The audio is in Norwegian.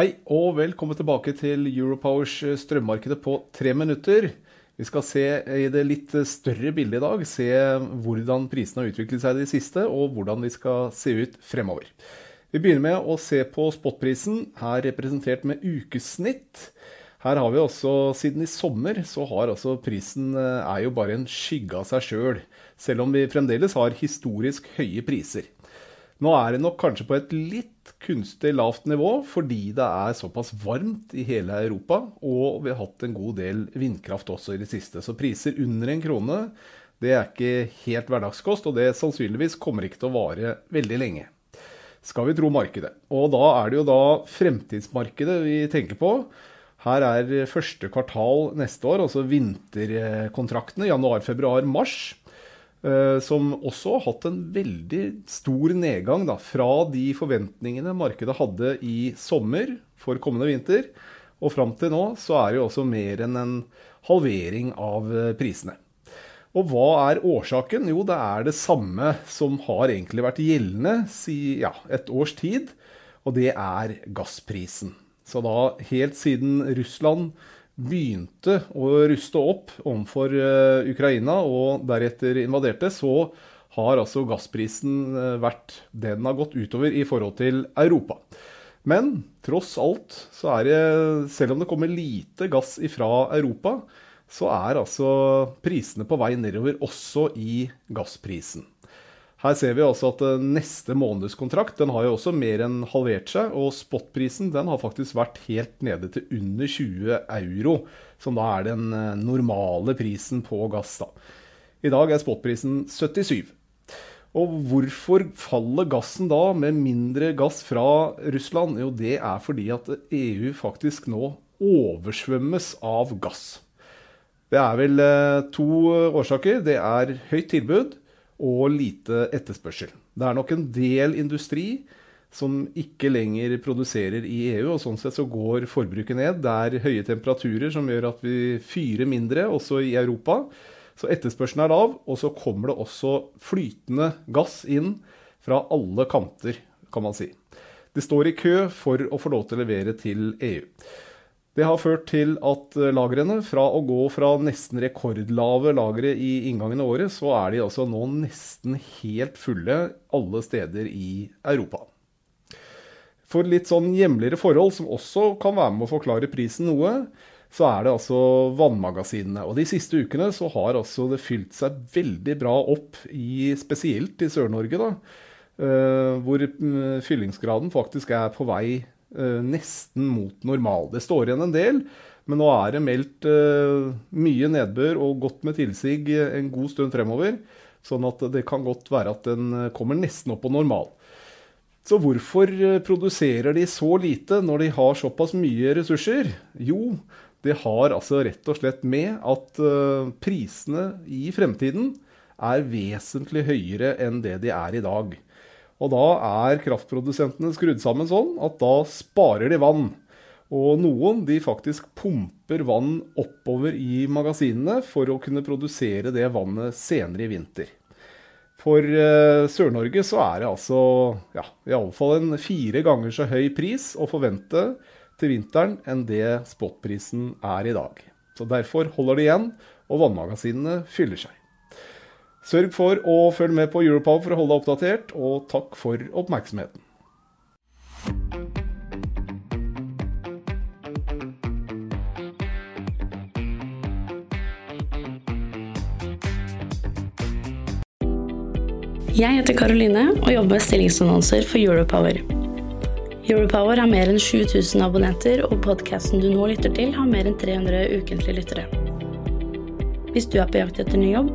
Hei og velkommen tilbake til Europowers strømmarkedet på tre minutter. Vi skal se i det litt større bildet i dag, se hvordan prisene har utviklet seg i det siste, og hvordan de skal se ut fremover. Vi begynner med å se på spotprisen, her representert med ukesnitt. Her har vi også, siden i sommer, så har altså prisen er jo bare en skygge av seg sjøl, selv, selv om vi fremdeles har historisk høye priser. Nå er det nok kanskje på et litt kunstig lavt nivå fordi det er såpass varmt i hele Europa, og vi har hatt en god del vindkraft også i det siste. Så priser under en krone det er ikke helt hverdagskost, og det sannsynligvis kommer ikke til å vare veldig lenge. Skal vi tro markedet. Og da er det jo da fremtidsmarkedet vi tenker på. Her er første kvartal neste år, altså vinterkontraktene, januar, februar, mars. Eh, som også har hatt en veldig stor nedgang da, fra de forventningene markedet hadde i sommer for kommende vinter. Og fram til nå så er det jo også mer enn en halvering av eh, prisene. Og hva er årsaken? Jo, det er det samme som har egentlig vært gjeldende i ja, et års tid. Og det er gassprisen. Så da helt siden Russland begynte å ruste opp overfor eh, Ukraina og deretter invaderte, så har altså gassprisen eh, vært det den har gått utover i forhold til Europa. Men tross alt så er det, selv om det kommer lite gass ifra Europa, så er altså prisene på vei nedover også i gassprisen. Her ser vi altså at eh, neste månedskontrakt den har jo også mer enn halvert seg. Og spotprisen den har faktisk vært helt nede til under 20 euro, som da er den eh, normale prisen på gass. da. I dag er spotprisen 77. Og hvorfor faller gassen da med mindre gass fra Russland? Jo, det er fordi at EU faktisk nå oversvømmes av gass. Det er vel eh, to årsaker. Det er høyt tilbud og lite etterspørsel. Det er nok en del industri som ikke lenger produserer i EU, og sånn sett så går forbruket ned. Det er høye temperaturer som gjør at vi fyrer mindre, også i Europa. Så etterspørselen er lav, og så kommer det også flytende gass inn fra alle kanter, kan man si. Det står i kø for å få lov til å levere til EU. Det har ført til at eh, lagrene, fra å gå fra nesten rekordlave lagre i inngangen av året, så er de altså nå nesten helt fulle alle steder i Europa. For litt sånn hjemligere forhold, som også kan være med å forklare prisen noe, så er det altså vannmagasinene. Og de siste ukene så har altså det fylt seg veldig bra opp, i, spesielt i Sør-Norge, da. Eh, hvor mm, fyllingsgraden faktisk er på vei nesten mot normal. Det står igjen en del, men nå er det meldt eh, mye nedbør og godt med tilsig en god stund fremover. Sånn at det kan godt være at den eh, kommer nesten opp på normal. Så hvorfor produserer de så lite når de har såpass mye ressurser? Jo, det har altså rett og slett med at prisene i fremtiden er vesentlig høyere enn det de er i dag. Og da er kraftprodusentene skrudd sammen sånn at da sparer de vann. Og noen de faktisk pumper vann oppover i magasinene for å kunne produsere det vannet senere i vinter. For eh, Sør-Norge så er det altså ja, iallfall en fire ganger så høy pris å forvente til vinteren enn det spotprisen er i dag. Så derfor holder det igjen, og vannmagasinene fyller seg. Sørg for å følge med på Europower for å holde deg oppdatert, og takk for oppmerksomheten. Jeg heter Karoline og jobber med stillingsannonser for Europower. Europower har mer enn 7000 abonnenter, og podkasten du nå lytter til, har mer enn 300 ukentlige lyttere. Hvis du er på jakt etter ny jobb,